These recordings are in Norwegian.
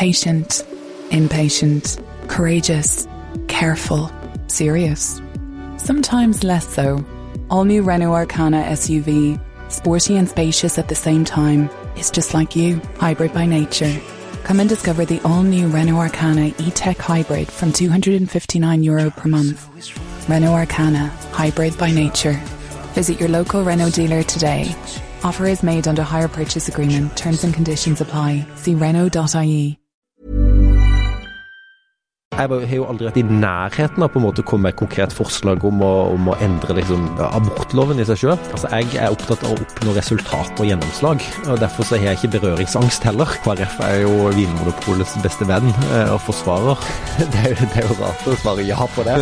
Patient, impatient, courageous, careful, serious. Sometimes less so. All new Renault Arcana SUV, sporty and spacious at the same time, is just like you, hybrid by nature. Come and discover the all new Renault Arcana e Tech Hybrid from €259 Euro per month. Renault Arcana, hybrid by nature. Visit your local Renault dealer today. Offer is made under hire purchase agreement. Terms and conditions apply. See Renault.ie. Jeg har jo aldri vært i nærheten av på en måte å komme med et konkret forslag om å, om å endre liksom, abortloven i seg sjøl. Altså, jeg er opptatt av å oppnå resultat og gjennomslag, og derfor så har jeg ikke berøringsangst heller. KrF er jo Vinmonopolets beste venn eh, og forsvarer. Det er, jo, det er jo rart å svare ja på det.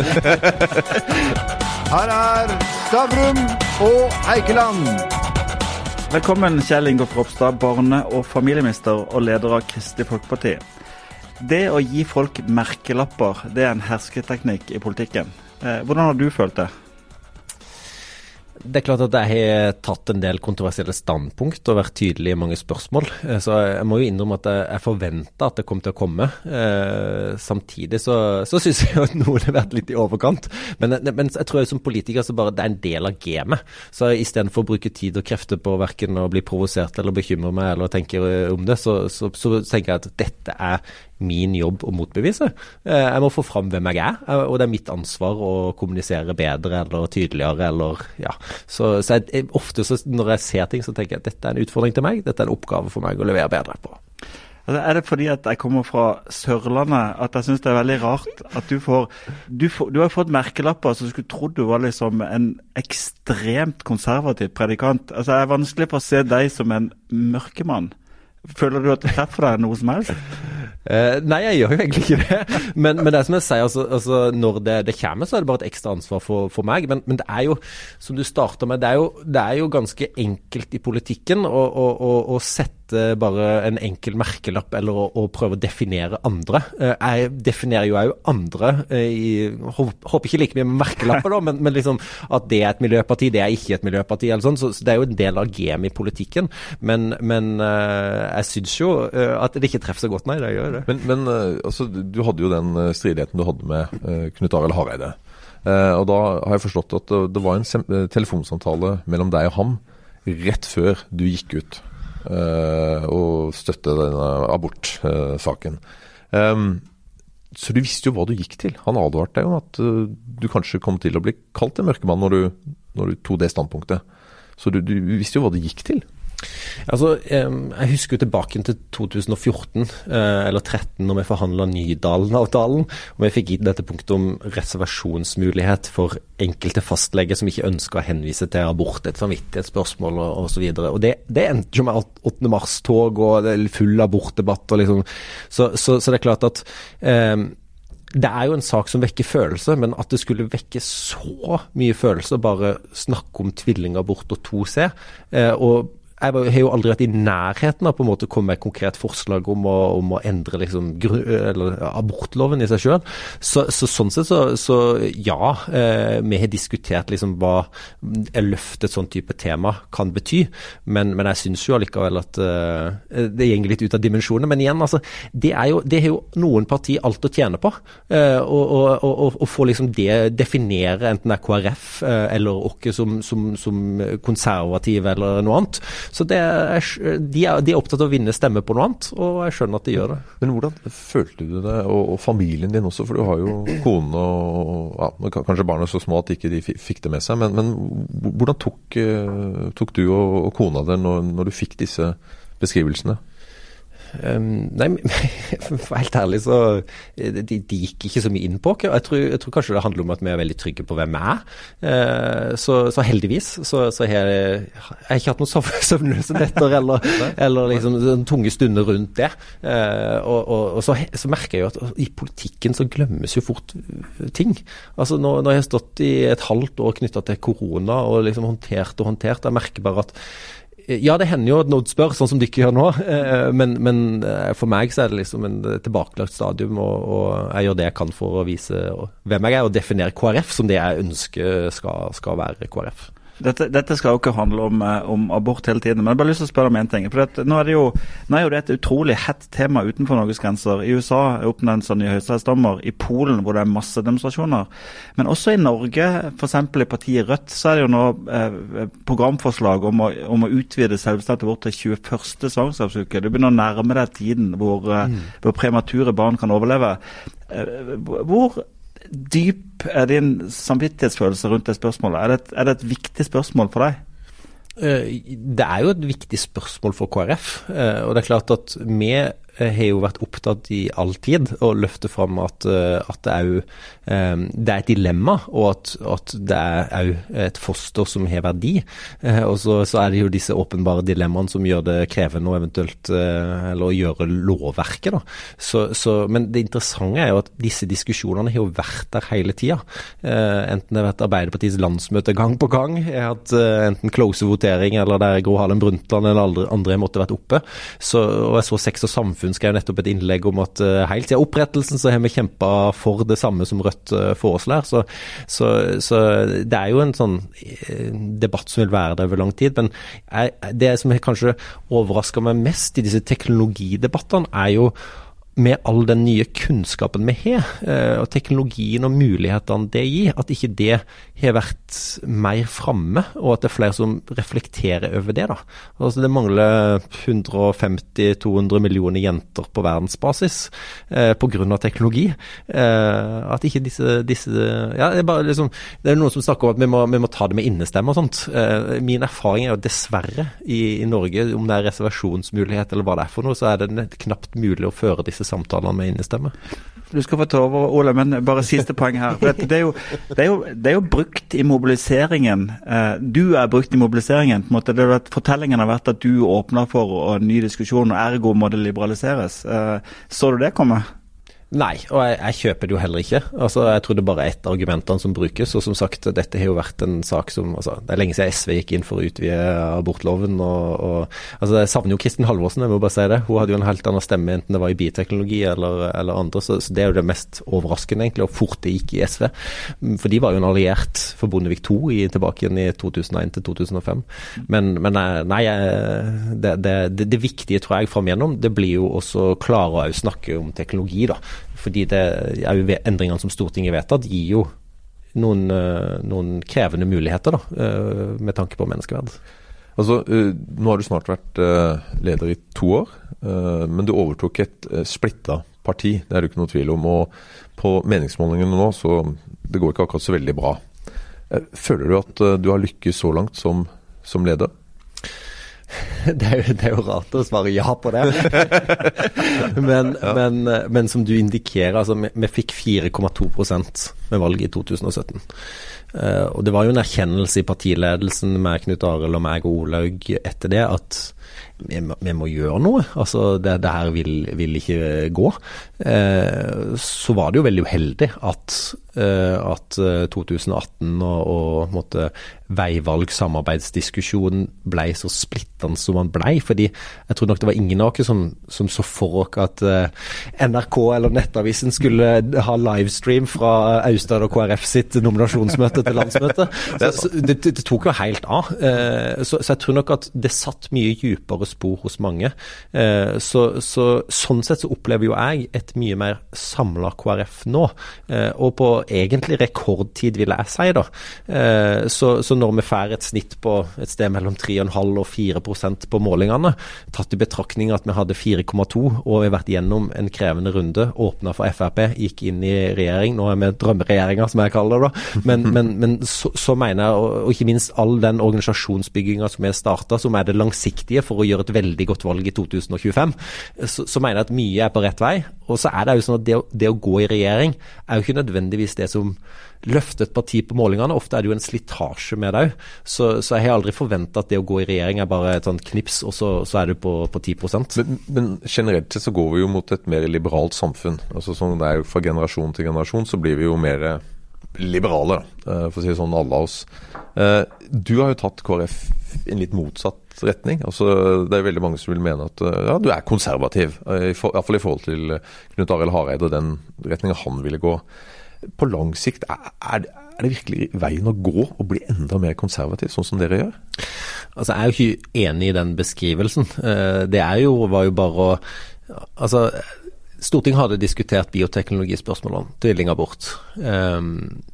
Her er Stavrum og Eikeland. Velkommen, Kjell Ingolf Ropstad, barne- og familieminister og leder av Kristelig Folkeparti. Det å gi folk merkelapper, det er en hersketeknikk i politikken. Eh, hvordan har du følt det? Det er klart at jeg har tatt en del kontroversielle standpunkt og vært tydelig i mange spørsmål. Eh, Så jeg må jo innrømme at jeg, forventa at det kom til å komme. Eh, samtidig så, så syns jeg at noen har vært litt i overkant. Men, men jeg tror jeg som politiker så bare det er en del av gamet. Så istedenfor å bruke tid og krefter på verken å bli provosert eller bekymre meg eller tenke om det, så, så, så tenker jeg at dette er min jobb å motbevise. Eh, Jeg må få fram hvem jeg er, eh, og det er mitt ansvar å kommunisere bedre eller tydeligere eller ja. Så, så jeg, ofte så, når jeg ser ting, så tenker jeg at dette er en utfordring til meg, dette er en oppgave for meg å levere bedre på. Er det fordi at jeg kommer fra Sørlandet at jeg syns det er veldig rart at du får Du, får, du har fått merkelapper som skulle trodd du var liksom en ekstremt konservativ predikant. Altså, Det er vanskelig for å se deg som en mørkemann. Føler du at det treffer deg noe som helst? Uh, nei, jeg gjør jo egentlig ikke det. Men, men det er som jeg sier, altså, altså når det, det kommer, så er det bare et ekstra ansvar for, for meg. Men, men det er jo, som du starta med, det er, jo, det er jo ganske enkelt i politikken å, å, å, å sette bare en enkel merkelapp eller å, å prøve å definere andre. Eh, jeg definerer jo òg andre eh, i Håper ikke like mye med merkelapper, da, men, men liksom at det er et miljøparti, det er ikke et miljøparti. eller sånn, så, så Det er jo en del av gamet i politikken. Men, men eh, jeg syns jo eh, at det ikke treffer så godt, nei. det gjør det. Men, men eh, altså, du hadde jo den eh, stridigheten du hadde med eh, Knut Arild Hareide. Eh, og da har jeg forstått at det, var en eh, telefonsamtale mellom deg og ham rett før du gikk ut eh, og støtte denne abortsaken. Um, så du visste jo hva du gikk til. Han advarte deg om at eh, du kanskje kom til å bli kalt en mørkemann når du, når du tok det standpunktet. Så du, du visste jo hva du gikk til. Altså, Jeg husker jo tilbake til 2014 eh, eller 2013, når vi forhandla Nydalen-avtalen. og Vi fikk inn dette punktet om reservasjonsmulighet for enkelte fastleger som ikke ønsker å henvise til abort, et samvittighetsspørsmål osv. Det, det endte jo med 8. mars-tog og full abortdebatt. og liksom, så, så, så det er klart at um, det er jo en sak som vekker følelser, men at det skulle vekke så mye følelser, bare snakke om tvillingabort og 2C eh, og jeg har jo aldri vært i nærheten av på en måte å komme med et konkret forslag om å, om å endre liksom, eller, abortloven i seg sjøl. Så, så sånn sett så, så ja, eh, vi har diskutert liksom hva løft et sånn type tema kan bety, men, men jeg syns jo allikevel at eh, det går litt ut av dimensjonene. Men igjen, altså, det, er jo, det har jo noen partier alt å tjene på. eh, og, og, og, og få liksom det definere, enten det er KrF eh, eller oss som, som, som konservative eller noe annet. Så er, de, er, de er opptatt av å vinne stemmer på noe annet, og jeg skjønner at de gjør det. Men hvordan følte du det, og, og familien din også, for du har jo kone og ja, Kanskje barna så små at de ikke fikk det med seg, men, men hvordan tok, eh, tok du og, og kona det når, når du fikk disse beskrivelsene? Um, nei, for helt ærlig så de, de gikk ikke så mye inn på oss. Jeg, tror- jeg tror kanskje det handler om at vi er veldig trygge på hvem vi er. Uh, så, så heldigvis så, så har jeg, jeg har ikke hatt noen søv- søvnløse netter eller, eller liksom tunge stunder rundt det. Uh, og og, og så, så merker jeg jo at i politikken så glemmes jo fort ting. Altså Når, når jeg har stått i et halvt år knytta til korona og liksom håndtert og håndtert, jeg merker bare at ja, det hender jo at noen spør, sånn som dere gjør nå. eh, Men, men eh, for meg så er det liksom en tilbakelagt stadium, og, og jeg gjør det jeg kan for å vise hvem jeg er, og definere KrF som det jeg ønsker skal, skal være KrF. Dette, dette, skal jo ikke handle om, eh, om, abort hele tiden, men jeg har bare lyst til å spørre om én ting. For det, nå, er det jo, nå er jo det et utrolig hett tema utenfor Norges grenser. I USA er oppnevnt som ny høyesterettsdommer. I Polen hvor det er masse demonstrasjoner. Men også i Norge, f.eks. i partiet Rødt, så er det jo nå eh, programforslag om å, om å utvide selvbestemt abort til 21. svangerskapsuke. Du begynner å nærme deg tiden hvor, eh, mm. hvor premature barn kan overleve. Eh, hvor dyp er din samvittighetsfølelse rundt det spørsmålet? Er det, et, er det et viktig spørsmål for deg? Eh, det er jo et viktig spørsmål for KrF. Eh, og det er klart at vi har jo vært opptatt i all tid å løfte fram at, at det, er jo, det er et dilemma, og at, at det er òg et foster som har verdi. Og så, så, er det jo disse åpenbare dilemmaene som gjør det krevende å eventuelt eller å gjøre lovverket. da. Så, så, men det interessante er jo at disse diskusjonene har jo vært der hele tida. Enten det har vært Arbeiderpartiets landsmøte gang på gang, hatt enten close votering eller der Gro Harlem Brundtland eller andre, andre måtte vært oppe. Så, og jeg så Sex og samfunn Samfunn skrev nettopp et innlegg om at uh, helt siden opprettelsen så har vi kjempa for det samme som Rødt uh, foreslår. Så, så, så, det er jo en sånn uh, debatt som vil være der over lang tid. Men det som kanskje overrasker meg mest i disse teknologidebattene, er jo med all den nye kunnskapen vi har, eh, og teknologien og mulighetene det gir, at ikke det har vært mer framme, og at det er flere som reflekterer over det. da. Altså Det mangler 150-200 millioner jenter på verdensbasis eh, pga. teknologi. Eh, at ikke disse, disse ja, det, er liksom, det er noen som snakker om at vi må, vi må ta det med innestemme og sånt. Eh, min erfaring er jo dessverre i, i Norge, om det er reservasjonsmulighet eller hva det er for noe, så er det knapt mulig å føre disse samtalene med innestemme. Du skal få ta over, Ole, men bare siste poeng her. Det er, jo, det, er jo, det er, jo, brukt i mobiliseringen. Eh, du er brukt i mobiliseringen. på en måte. Vært, fortellingen har vært at du åpner for en ny diskusjon, og ergo må det liberaliseres. Eh, så du det komme? Nei, og jeg, jeg, kjøper det jo heller ikke. Altså, Jeg tror det bare er ett av argumentene som brukes. Og som sagt, dette har jo vært en sak som altså, Det er lenge siden SV gikk inn for å utvide abortloven. og, og altså, Jeg savner jo Kristin Halvorsen, jeg må bare si det. Hun hadde jo en helt annen stemme, enten det var i bioteknologi eller, eller andre. Så, så, det er jo det mest overraskende, egentlig, og fort det gikk i SV. For de var jo en alliert for Bondevik II i, tilbake igjen i 2001 til 2005. Men, men eh, nei, det, det, det, det viktige, tror jeg, fram igjennom, det blir jo også klare å snakke om teknologi. da fordi det er jo endringene som Stortinget vedtatt, gir jo noen, eh, noen krevende muligheter da, eh, med tanke på menneskeverd. Altså, eh, Nå har du snart vært leder i to år, men du overtok et splitta parti. Det er det ikke noe tvil om. og På meningsmålingene nå så det går ikke akkurat så veldig bra. Føler du at du har lykkes så langt som, som leder? Det er, jo, det er, jo, rart å svare ja på det. men, ja. men, men, som du indikerer, altså vi, vi fikk 4,2% med valget i 2017. Uh, eh, og det var jo en erkjennelse i partiledelsen med Knut Arild og meg og Olaug etter det at vi, vi, må gjøre noe. Altså, det, det her vil, vil, ikke gå. Eh, så var det jo veldig uheldig at, eh, at 2018 og, og måtte, veivalgsamarbeidsdiskusjonen ble så splittende som den ble. fordi jeg tror nok det var ingen av oss som, som, så for oss at eh, NRK eller Nettavisen skulle ha livestream fra Austad og KrF sitt nominasjonsmøte til landsmøtet. Så, det, det, tok jo helt av. Uh, så, så, jeg tror nok at det satt mye dypere spor hos mange. Uh, så, sånn sett så opplever jo jeg et mye mer samla KrF nå. og på egentlig rekordtid, vil jeg si. da. så, så når vi får et snitt på et sted mellom 3,5 og 4% på målingene, tatt i betraktning at vi hadde 4,2 og vi har vært gjennom en krevende runde, åpna for Frp, gikk inn i regjering, nå er vi drømmeregjeringa, som jeg kaller det, da. Men, men, men så, så, mener jeg, og, ikke minst all den organisasjonsbygginga som er starta, som er det langsiktige for å gjøre et veldig godt valg i 2025, så, så mener jeg at mye er på rett vei. Og så er det jo sånn at det, det å gå i regjering er jo ikke nødvendigvis det som løfter et parti på målingene. Ofte er det jo en slitasje med det òg. Så, så, jeg har aldri forventa at det å gå i regjering er bare et sånt knips, og så, så er du på, på 10 men, men generelt sett så går vi jo mot et mer liberalt samfunn. Altså sånn det er jo Fra generasjon til generasjon så blir vi jo mer liberale, eh, for å si det sånn, alle av oss. Eh, du har jo tatt KrF i en litt motsatt retning. Altså, det er veldig mange som vil mene at eh, ja, du er konservativ. Iallfall i forhold til Knut Arild Hareide og den retninga han ville gå på lang sikt, er, det virkelig veien å gå å bli enda mer konservativ, sånn som dere gjør? Altså, Jeg er jo ikke enig i den beskrivelsen. Det jo, var jo bare å Altså, Stortinget hadde diskutert bioteknologispørsmålene, tvillingabort. Eh,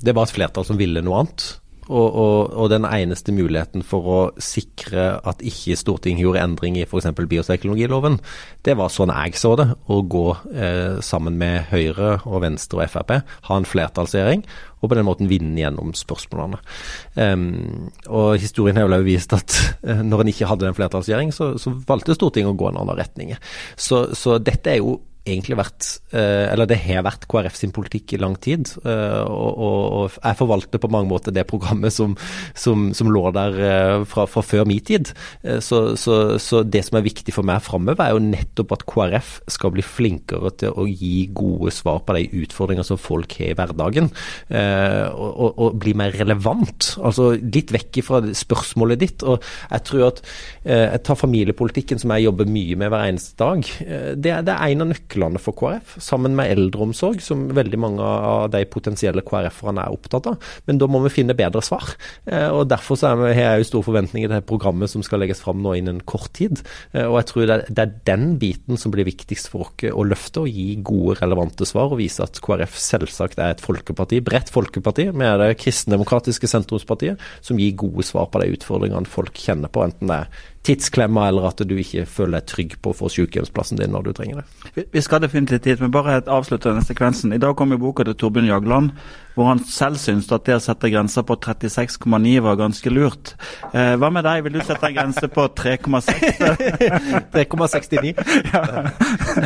det var et flertall som ville noe annet. Og, og, og, den eneste muligheten for å sikre at ikke Stortinget gjorde endring i f.eks. bioteknologiloven, det var sånn jeg så det. Å gå eh, sammen med Høyre og Venstre og Frp, ha en flertallsregjering, og på den måten vinne gjennom spørsmålene. Um, og historien har jo vist at uh, når en ikke hadde en flertallsregjering, så, så, valgte Stortinget å gå en annen retning. Så, så dette er jo egentlig vært, eh, eller det har vært KrF sin politikk i lang tid. Eh, og, jeg forvalter på mange måter det programmet som, som, som lå der eh, fra, fra, før min tid. Så, så, så, det som er viktig for meg framover, er jo nettopp at KrF skal bli flinkere til å gi gode svar på de utfordringer som folk har i hverdagen. Og, og, og bli mer relevant. Altså litt vekk fra spørsmålet ditt. Og jeg tror at jeg tar familiepolitikken, som jeg jobber mye med hver eneste dag. Det, det er en av nøklene nøklene for KrF, sammen med eldreomsorg, som veldig mange av de potensielle KrF-erne er opptatt av. Men da må vi finne bedre svar. Eh, og Derfor så har jeg jo store forventninger til det programmet som skal legges fram nå innen kort tid. Eh, og jeg tror det er den biten som blir viktigst for oss å løfte, og gi gode, relevante svar. Og vise at KrF selvsagt er et folkeparti, bredt folkeparti. Vi er det kristendemokratiske sentrumspartiet som gir gode svar på de utfordringene folk kjenner på, enten det er tidsklemma, eller at du ikke føler deg trygg på å få sykehjemsplassen din når du trenger det. Vi skal definitivt hit, men bare avslutte denne sekvensen. I dag kom jo boka til Torbjørn Jagland hvor han selv syntes at det å sette grensa på 36,9 var ganske lurt. Eh, hva med deg, vil du sette en grense på 3,6? 3,69? ja.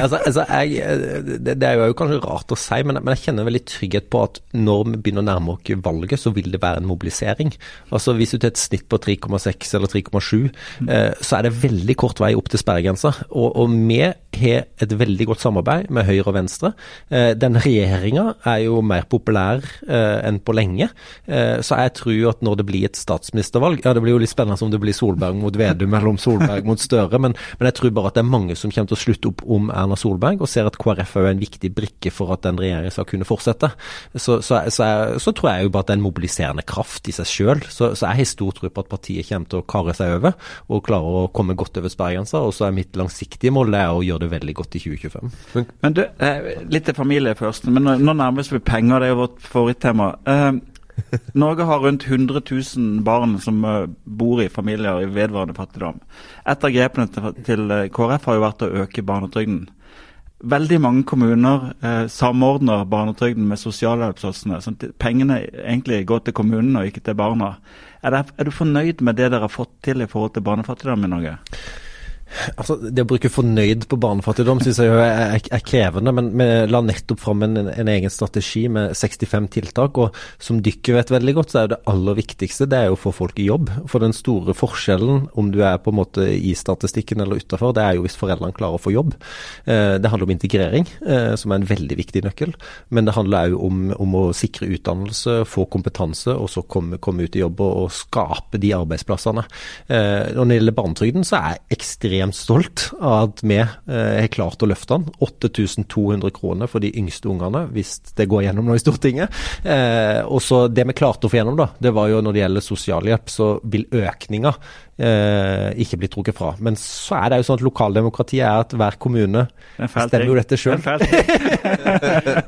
altså, altså, det, det, er jo kanskje rart å si, men, men, jeg kjenner veldig trygghet på at når vi begynner å nærme oss valget, så vil det være en mobilisering. Altså Hvis du tar et snitt på 3,6 eller 3,7, eh, så er det veldig kort vei opp til sperregrensa. Og, og vi har et veldig godt samarbeid med Høyre og Venstre. Eh, denne regjeringa er jo mer populær eh, enn på lenge. Eh, så jeg tror at når det blir et statsministervalg Ja, det blir jo litt spennende om det blir Solberg mot Vedum eller om Solberg mot Støre, men, men, jeg tror bare at det er mange som kommer til å slutte opp om Erna Solberg, og ser at KrF er en viktig brikke for at den regjeringen skal kunne fortsette. Så, så, så, jeg, så, tror jeg jo bare at det er en mobiliserende kraft i seg sjøl. Så, jeg har stor tro på at partiet kommer til å kare seg over og klare å komme godt over sperregrensa. Og så er mitt langsiktige mål det er å gjøre det veldig godt i 2025. Men, du, eh, litt til familie først. Men nå, nå nærmes vi penger. Det er jo vårt favorittema. Eh, Norge har rundt 100 000 barn som uh, bor i familier i vedvarende fattigdom. Et av grepene til, til eh, KrF har jo vært å øke barnetrygden. Veldig mange kommuner eh, samordner barnetrygden med sosialhjelpssatsene. sånn pengene egentlig går til kommunene og ikke til barna. Er, det, er du fornøyd med det dere har fått til i forhold til barnefattigdom i Norge? Altså, Det å bruke 'fornøyd' på barnefattigdom synes jeg er, er, er, krevende, men vi la nettopp fram en, en, egen strategi med 65 tiltak. og Som dere vet veldig godt, så er det aller viktigste det er å få folk i jobb. For den store forskjellen om du er på en måte i statistikken eller utafor, det er jo hvis foreldrene klarer å få jobb. Eh, det handler om integrering, eh, som er en veldig viktig nøkkel. Men det handler òg om, om, å sikre utdannelse, få kompetanse, og så komme, komme ut i jobb og, og skape de arbeidsplassene. Eh, når det gjelder barnetrygden, så er ekstremt ekstremt stolt av at vi eh, har klart å løfte den. 8200 kroner for de yngste ungene, hvis det går gjennom nå i Stortinget. Eh, og så Det vi klarte å få gjennom, da, det var jo når det gjelder sosialhjelp, så vil økninga eh, ikke bli trukket fra. Men så er det jo sånn at lokaldemokratiet er at hver kommune stemmer jo dette sjøl.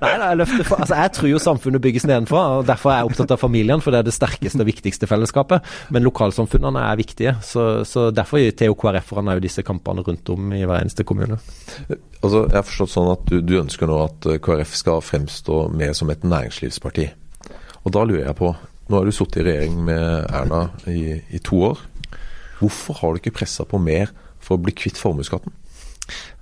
Nei, nei, jeg, altså, jeg tror jo samfunnet bygges nedenfra, og derfor er jeg opptatt av familien. For det er det sterkeste og viktigste fellesskapet. Men lokalsamfunnene er viktige. Så, så derfor jo KrF-erne disse kampene rundt om i hver eneste kommune. Altså, jeg har forstått sånn at du, du ønsker nå at KrF skal fremstå mer som et næringslivsparti. Og da lurer jeg på, nå har du sittet i regjering med Erna i, i to år. Hvorfor har du ikke pressa på mer for å bli kvitt formuesskatten?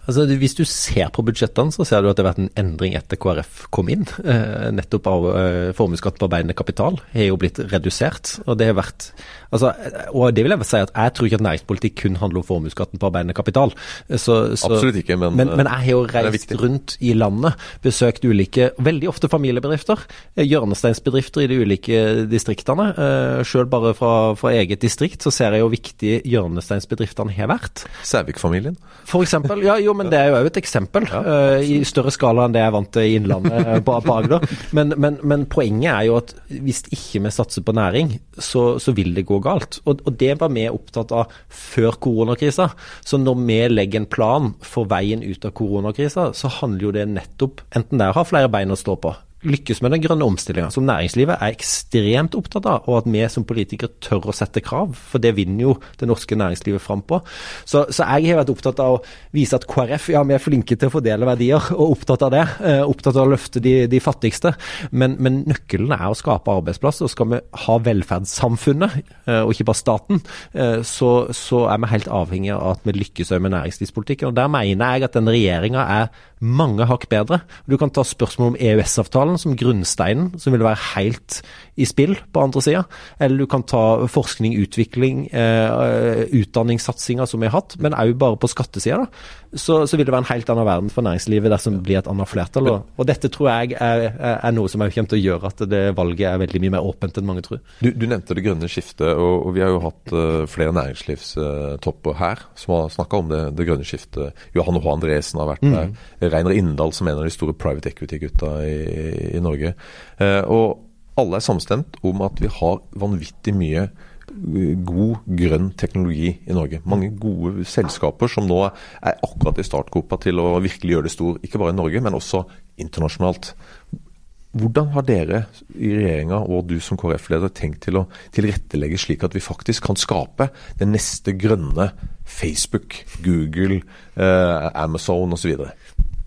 Altså, Hvis du ser på budsjettene, så ser du at det har vært en endring etter KrF kom inn. Eh, nettopp av eh, formuesskatt på arbeidende kapital har jo blitt redusert. og det har vært Altså, og det vil jeg si at jeg tror ikke at næringspolitikk kun handler om formuesskatten på arbeidende kapital. Så, så, Absolutt ikke, men, men, men jeg har jo reist rundt i landet, besøkt ulike, veldig ofte familiebedrifter, eh, hjørnesteinsbedrifter i de ulike distriktene. Eh, Selv bare fra, fra, eget distrikt så ser jeg jo viktig hjørnesteinsbedriftene har vært. Sævik-familien? For eksempel. Ja, jo, men det er jo òg et eksempel. uh, I større skala enn det jeg vant til i Innlandet på, på Agder. Men, men, men, poenget er jo at hvis ikke vi satser på næring, så, så vil det gå galt. Og, og, det var vi opptatt av før koronakrisa. Så når vi legger en plan for veien ut av koronakrisa, så handler jo det nettopp enten det er å ha flere bein å stå på, lykkes med den grønne omstillinga, som næringslivet er ekstremt opptatt av, og at vi som politikere tør å sette krav. For det vinner jo det norske næringslivet fram på. Så, så, jeg har vært opptatt av å vise at KrF ja, vi er flinke til å fordele verdier, og opptatt av det. Eh, opptatt av å løfte de, de fattigste. Men, men, nøkkelen er å skape arbeidsplasser. Og skal vi ha velferdssamfunnet, eh, og ikke bare staten, eh, så, så, er vi helt avhengig av at vi lykkes med næringslivspolitikken. Og Der mener jeg at den regjeringa er mange hakk bedre. Du kan ta spørsmål om EØS-avtalen som grunnsteinen, som ville være helt i spill på andre sida. Eller du kan ta forskning, utvikling, eh, utdanningssatsinga som vi har hatt, men òg bare på skattesida. Så, så, vil det være en helt annen verden for næringslivet dersom det blir et annet flertall. Og, dette tror jeg er, er noe som kommer til å gjøre at det valget er veldig mye mer åpent enn mange tror. Du, du nevnte det grønne skiftet, og, og vi har jo hatt uh, flere næringslivstopper her som har snakka om det, det, grønne skiftet. Johan H. Andresen har vært mm. der. Reiner Inndal som en av de store private equity-gutta i, i, Norge. Uh, og alle er samstemt om at vi har vanvittig mye eh, god grønn teknologi i Norge. Mange gode selskaper som nå er akkurat i startgropa til å virkelig gjøre det stor, ikke bare i Norge, men også internasjonalt. Hvordan har dere i regjeringa og du som KrF-leder tenkt til å tilrettelegge slik at vi faktisk kan skape den neste grønne Facebook, Google, eh, Amazon osv.?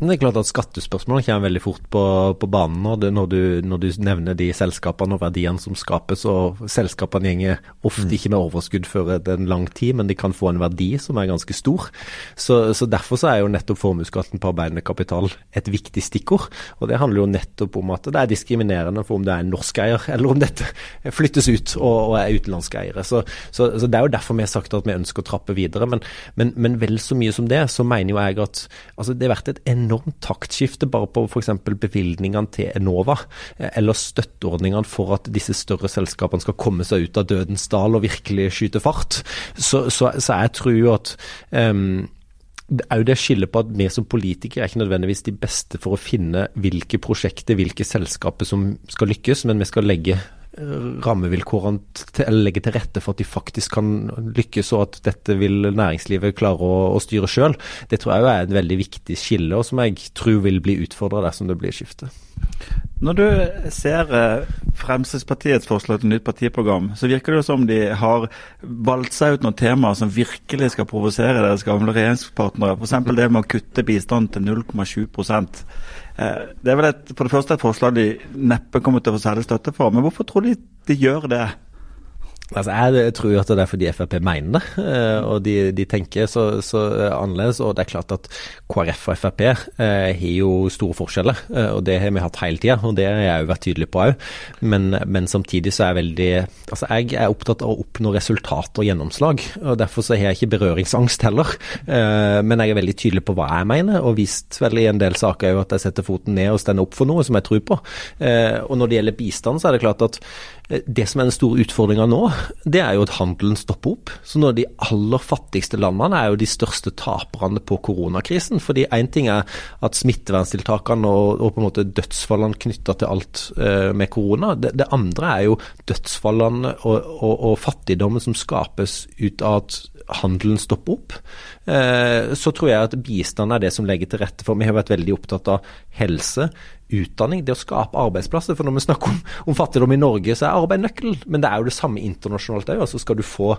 Det er klart at skattespørsmålene kommer veldig fort på, på banen nå, når du, når, du, nevner de selskapene og verdiene som skapes. og Selskapene gjenger ofte mm. ikke med overskudd før en lang tid, men de kan få en verdi som er ganske stor. Så, så Derfor så er jo nettopp formuesskatten på arbeidende kapital et viktig stikkord. og Det handler jo nettopp om at det er diskriminerende for om det er en norsk eier, eller om dette flyttes ut og, og er utenlandske eiere. Så, så, så, Det er jo derfor vi har sagt at vi ønsker å trappe videre. Men, men, men vel så mye som det, så mener jo jeg at altså, det har vært et enormt enormt taktskifte bare på f.eks. bevilgningene til Enova, eh, eller støtteordningene for at disse større selskapene skal komme seg ut av dødens dal og virkelig skyte fart. Så, så, så jeg tror jo at um, jo det skillet på at vi som politikere er ikke nødvendigvis de beste for å finne hvilke prosjekter, hvilke selskaper som skal lykkes, men vi skal legge rammevilkårene til, legge til rette for at de faktisk kan lykkes, og at dette vil næringslivet klare å, å styre sjøl. Det tror jeg er et veldig viktig skille, og som jeg tror vil bli utfordra dersom det blir skifte. Når du ser eh, Fremskrittspartiets forslag til nytt partiprogram, så virker det som de har valgt seg ut noen temaer som virkelig skal provosere deres gamle regjeringspartnere. F.eks. det med å kutte bistand til 0,7 Eh, det er vel et, for det første et forslag de neppe kommer til å få særlig støtte for. Men hvorfor tror de de gjør det? Altså, jeg tror at det er fordi Frp mener det, eh, og de, de tenker så, så, annerledes. Og det er klart at KrF og Frp eh, har jo store forskjeller, eh, og det har vi hatt hele tida. Og det har jeg jo vært tydelig på òg. Men, men, samtidig så er jeg veldig Altså, jeg er opptatt av å oppnå resultat og gjennomslag. og Derfor så har jeg ikke berøringsangst heller. Eh, men jeg er veldig tydelig på hva jeg mener, og vist vel i en del saker òg at jeg setter foten ned og stender opp for noe som jeg tror på. Eh, og når det gjelder bistand, så er det klart at det som er den store utfordringa nå, det er jo at handelen stopper opp. Så nå er de aller fattigste landene er jo de største taperne på koronakrisen. fordi én ting er at smitteverntiltakene og, og, på en måte dødsfallene knytta til alt eh, med korona. Det, det, andre er jo dødsfallene og, og, og fattigdommen som skapes ut av at handelen stopper opp, eh, så tror jeg at bistand er det som legger til rette for Vi har vært veldig opptatt av helse, utdanning, det å skape arbeidsplasser. For når vi snakker om, om fattigdom i Norge, så er arbeid nøkkelen. Men det er jo det samme internasjonalt òg. Altså skal du få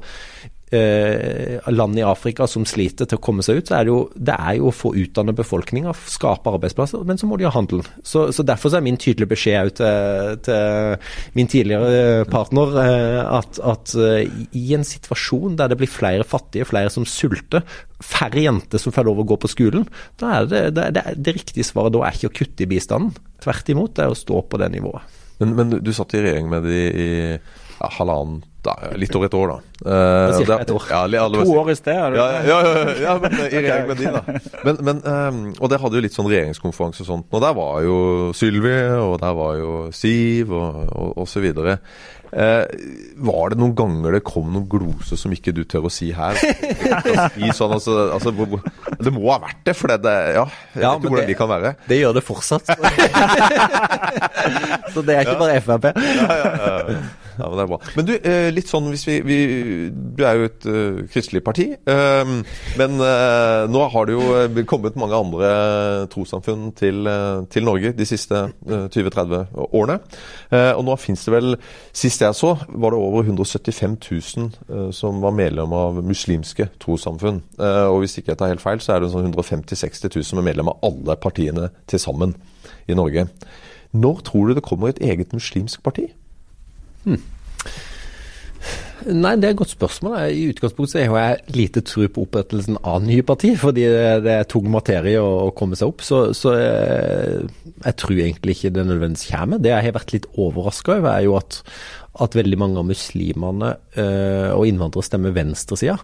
land i Afrika som sliter til å komme seg ut, så er det jo, det er jo å få utdanne befolkninga, skape arbeidsplasser, men så må de ha handel. Så, så Derfor så er min tydelige beskjed til, til min tidligere partner eh, at, at eh, i en situasjon der det blir flere fattige, flere som sulter, færre jenter som får lov å gå på skolen, da er det det, det, det riktige svaret da er ikke å kutte i bistanden. Tvert imot, det er å stå på det nivået. Men, men du satt i regjering med de i ja, halvannen da, litt over et år, da. Uh, Cirka et år. Ja, to år i sted? Ja, ja, ja, ja, men i regjering med de, da. Men, men, um, og det hadde jo litt sånn regjeringskonferanse og sånt. Og der var jo Sylvi, og der var jo Siv, og, og, og så videre. Uh, var det noen ganger det kom noen glose som ikke du tør å si her? Sånn, altså, altså, Det må ha vært det, for det, ja, jeg Ja, vet ikke hvordan det- de kan være. Det gjør det fortsatt. så det er ikke bare Frp. Ja, men det er bra. Men du, eh, litt sånn hvis vi, vi Du er jo et uh, kristelig parti. eh, men uh, nå har det jo kommet mange andre trossamfunn til, uh, til Norge de siste eh, 20-30 årene. Og nå fins det vel Sist jeg så, var det over 175 000 eh, som var medlem av muslimske trossamfunn. Og hvis ikke jeg tar helt feil, så er det sånn 150 000-60 000 som er medlem av alle partiene til sammen i Norge. Når tror du det kommer et eget muslimsk parti? Nei, det er et godt spørsmål. I utgangspunktet så har jeg lite tro på opprettelsen av nye parti, fordi det er tung materie å, komme seg opp. Så, så jeg, jeg tror egentlig ikke det nødvendigvis kommer. Det jeg har vært litt overraska over, er jo at, at veldig mange av muslimene uh, og innvandrere stemmer venstresida.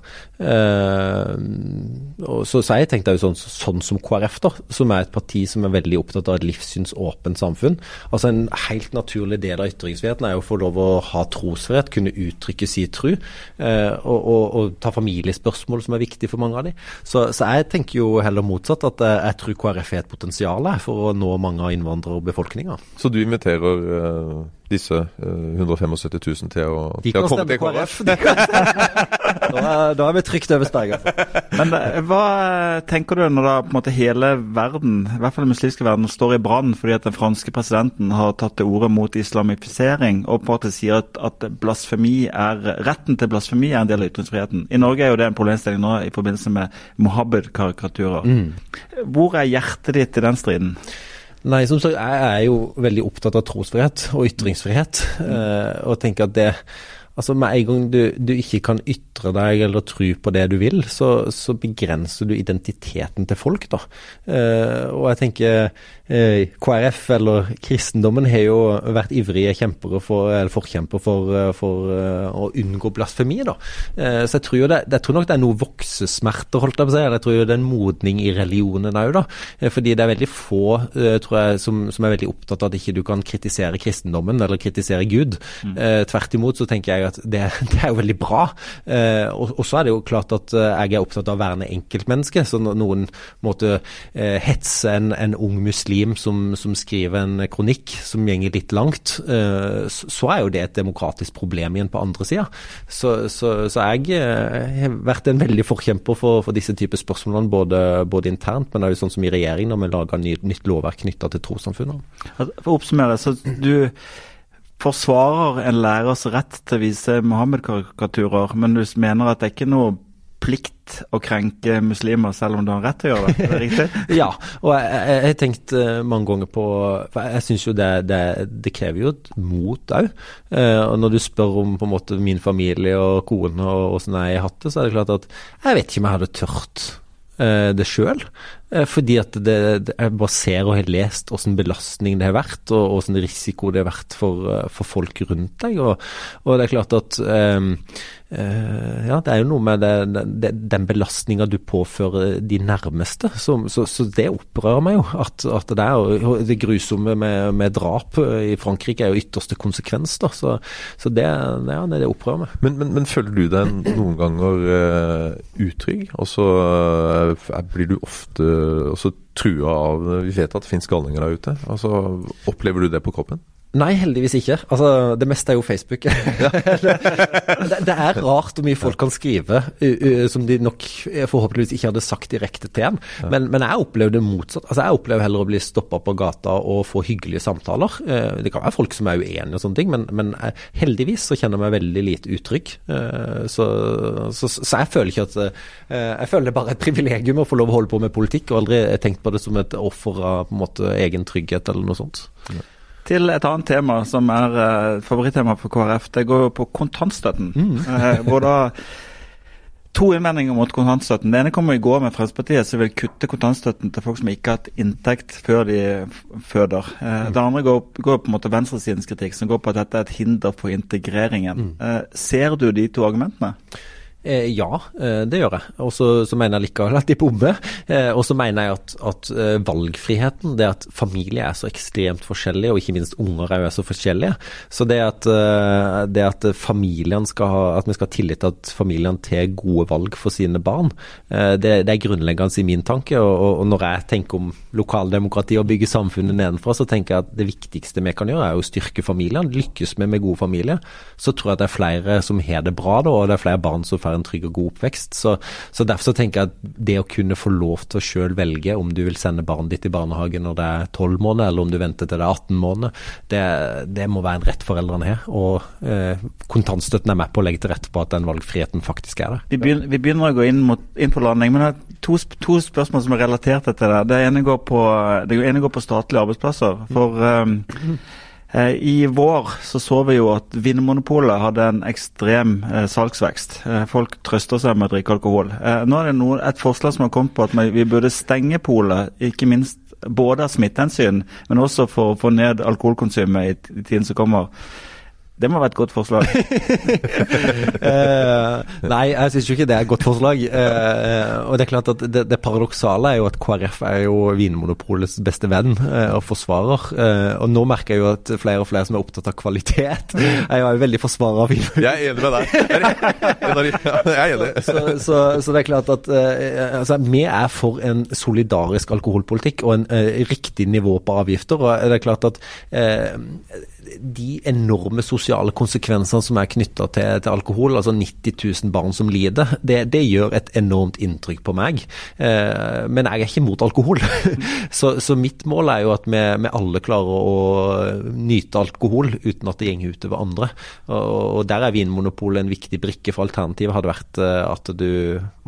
Uh, så, så jeg tenkte sånn, sånn som KrF, da, som er et parti som er veldig opptatt av et livssynsåpent samfunn. Altså En helt naturlig del av ytringsfriheten er jo å få lov å ha trosfrihet, kunne uttrykke si tro, uh, og, og, og ta familiespørsmål som er viktig for mange av dem. Så, så jeg tenker jo heller motsatt, at jeg, jeg tror KrF har et potensial for å nå mange av innvandrerbefolkninga. Så du inviterer eh, disse eh, 175 000 til å, De til å komme til KrF? Da er, da er vi trygt over sperga. Men eh, hva tenker du når da på en måte hele verden, i hvert fall den muslimske verden, står i brann fordi at den franske presidenten har tatt til orde mot islamifisering og på en måte sier at, at blasfemi er, retten til blasfemi er en del av ytringsfriheten. I Norge er jo det en problemstilling nå i forbindelse med Mohammed-karikaturer. Hvor er hjertet ditt i den striden? Nei, som sagt, jeg er jo veldig opptatt av trosfrihet og ytringsfrihet. Eh, og tenker at det Altså Med en gang du, du ikke kan ytre deg eller tro på det du vil, så, så begrenser du identiteten til folk. da. Eh, og jeg tenker eh, KrF eller kristendommen har jo vært ivrige kjempere for, eller forkjempere for, eh, for uh, å unngå blasfemi. da. Eh, så jeg tror, jo det, jeg tror nok det er noe voksesmerter, holdt jeg på å si. Jeg tror jo det er en modning i religionen òg, da. Eh, fordi det er veldig få tror jeg, som, som er veldig opptatt av at ikke du kan kritisere kristendommen eller kritisere Gud. Eh, tvert imot så tenker jeg at det, det er jo veldig bra. Eh, og, og så er det jo klart at eh, jeg er opptatt av å verne enkeltmennesket. Så noen måtte eh, hetse en, en ung muslim som, som skriver en kronikk som gjenger litt langt, eh, så, er jo det et demokratisk problem igjen på andre sida. Så, så, så jeg eh, har vært en veldig forkjemper for, for disse typer spørsmålene, både, både internt, men også sånn som i regjering, når vi lager ny, nytt lovverk knytta til trossamfunnene. Altså, For å oppsummere, så du forsvarer en lærers rett til å vise Mohammed-karikaturer, men du mener at det er ikke noe plikt å krenke muslimer selv om du har rett til å gjøre det? Er det riktig? Ja, og jeg har tenkt eh, mange ganger på For jeg syns jo det, det, det krever jo et mot òg. Og når du spør om på en måte min familie og kone og åssen jeg har hatt det, så er det klart at jeg vet ikke om jeg hadde tørt eh, det sjøl. Fordi at det, det, jeg bare ser og har lest åssen belastning det har vært, og åssen risiko det har vært for, eh, for folk rundt deg. Og, og det er klart at um, uh, Ja, det er jo noe med det, det, den belastninga du påfører de nærmeste. Så, så, så det opprører meg jo. At, at det er og det grusomme med, med drap i Frankrike er jo ytterste konsekvens. da, Så, så det, ja, det opprører meg. Men, men, men føler du deg noen ganger uh, utrygg? Altså så eh, blir du ofte også trua av Vi vet at det finnes galninger der ute. Altså, Opplever du det på kroppen? Nei, heldigvis ikke. Altså, Det meste er jo Facebook. det, det er rart hvor mye folk kan skrive som de nok eh, forhåpentligvis ikke hadde sagt direkte til en. Men, men jeg opplever det motsatt. Altså, Jeg opplever heller å bli stoppa på gata og få hyggelige samtaler. Uh, det kan være folk som er uenige og sånne ting, men, men uh, heldigvis så kjenner jeg meg veldig lite utrygg. Uh, så, så, så, jeg føler ikke at Jeg føler det bare er et privilegium å få lov å holde på med politikk, og aldri tenkt på det som et offer av på en måte egen trygghet eller noe sånt. Ja. Til et annet tema som er uh, favorittema for KrF. Det går jo på kontantstøtten. Mm. Uh, hvor da To innvendinger mot kontantstøtten. Det ene kommer i går med Fremskrittspartiet, som vil kutte kontantstøtten til folk som ikke har hatt inntekt før de føder. Uh, mm. Det andre går, går, på en måte venstresidens kritikk, som går på at dette er et hinder for integreringen. Mm. ser du de to argumentene? Eh, ja, eh, det gjør jeg. Og så, mener jeg likevel at de bommer. Eh, og så mener jeg at, at valgfriheten, det at familie er så ekstremt forskjellige, og ikke minst unger er så forskjellige. Så det at, det at familien skal ha, at vi skal ha tillit til at familiene tar gode valg for sine barn, det, det er grunnleggende i min tanke. Og, og, når jeg tenker om lokaldemokrati og bygge samfunnet nedenfra, så tenker jeg at det viktigste vi kan gjøre, er å styrke familiene. Lykkes vi med gode familier, så tror jeg det er flere som har det bra da, og det er flere barn som får en trygg og god oppvekst. Så, så Derfor så tenker jeg at det å kunne få lov til å selv velge om du vil sende barnet ditt i barnehagen når det er 12 måneder, eller om du venter til det er 18 måneder, det, det må være en rett foreldrene har. Og eh, kontantstøtten er med på å legge til rette på at den valgfriheten faktisk er der. Vi begynner, vi begynner å gå inn, mot, inn på landing, men jeg har to, to spørsmål som er relatert til det. Det ene går på, det ene går på statlige arbeidsplasser. For um, I vår så så vi jo at Vinmonopolet hadde en ekstrem eh, salgsvekst. Eh, folk trøster seg med å drikke alkohol. Eh, nå er det noe, et forslag som har kommet på at vi burde stenge polet, ikke minst både av smittehensyn, men også for å få ned alkoholkonsumet i, i tiden som kommer. Det må være et godt forslag. eh, nei, jeg syns jo ikke det er et godt forslag. Eh, og det er klart at det, det, paradoksale er jo at KrF er jo Vinmonopolets beste venn eh, og forsvarer. Eh, og nå merker jeg jo at flere og flere som er opptatt av kvalitet, er jo veldig forsvarer av Vinmonopolet. Jeg er enig med deg. Jeg er enig. så, så, så, det er klart at eh, altså, vi er for en solidarisk alkoholpolitikk og en eh, riktig nivå på avgifter. og det er klart at de enorme sosiale konsekvensene som er knytta til, til, alkohol, altså 90 000 barn som lider, det, det gjør et enormt inntrykk på meg. Eh, men jeg er ikke mot alkohol. så, så, mitt mål er jo at vi, vi, alle klarer å nyte alkohol uten at det går utover andre. Og, og der er Vinmonopolet en viktig brikke, for alternativet hadde vært eh, at du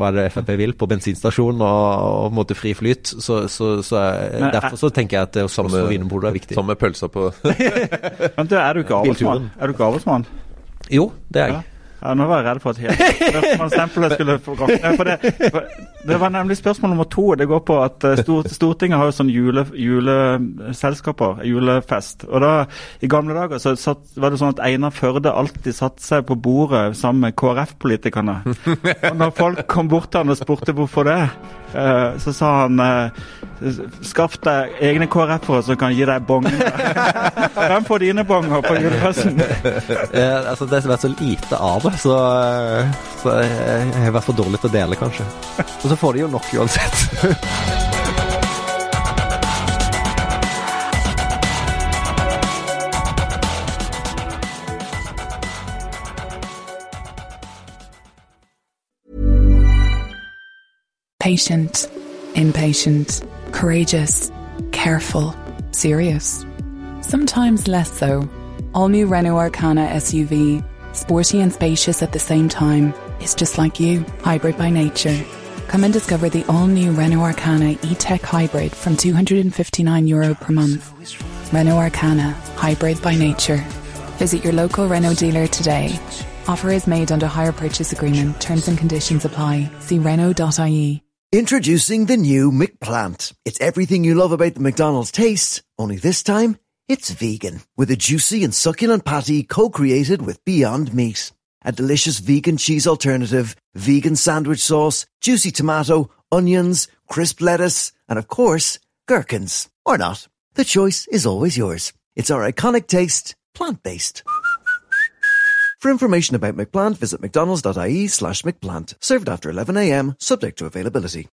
hva er det Frp vil, på bensinstasjon og, og fri flyt. Så, så, så, derfor så tenker jeg at det samme Vinmonopolet er viktig. Samme pølsa på Men du, er du ikke avlsmann? Jo, det er jeg. Ja. Nå var jeg redd for at Høyre-stempelet skulle rakne. For det, for det, var nemlig spørsmål nummer to. Det går på at eh, Stortinget har jo sånn jule, juleselskaper, julefest. Og da, I gamle dager så satt, var det sånn at Einar Førde alltid satte seg på bordet sammen med KrF-politikerne. Og når folk kom bort til han og spurte hvorfor det, eh, så sa han eh, Skaff deg egne KrF-ere som kan gi deg bongene. Hvem får dine bonger på julefesten? Altså, det har vært så lite av det, så, så jeg har vært for dårlig til å dele, kanskje. Og så får de jo nok uansett. Patient, impatient, courageous, careful, serious. Sometimes less so. All new Renault Arcana SUV, sporty and spacious at the same time. It's just like you, hybrid by nature. Come and discover the all new Renault Arcana e Tech Hybrid from €259 Euro per month. Renault Arcana, hybrid by nature. Visit your local Renault dealer today. Offer is made under hire purchase agreement. Terms and conditions apply. See Renault.ie. Introducing the new McPlant. It's everything you love about the McDonald's taste, only this time it's vegan. With a juicy and succulent patty co-created with Beyond Meat. A delicious vegan cheese alternative, vegan sandwich sauce, juicy tomato, onions, crisp lettuce, and of course, gherkins. Or not. The choice is always yours. It's our iconic taste, plant-based. For information about McPlant, visit mcdonalds.ie slash McPlant. Served after 11am, subject to availability.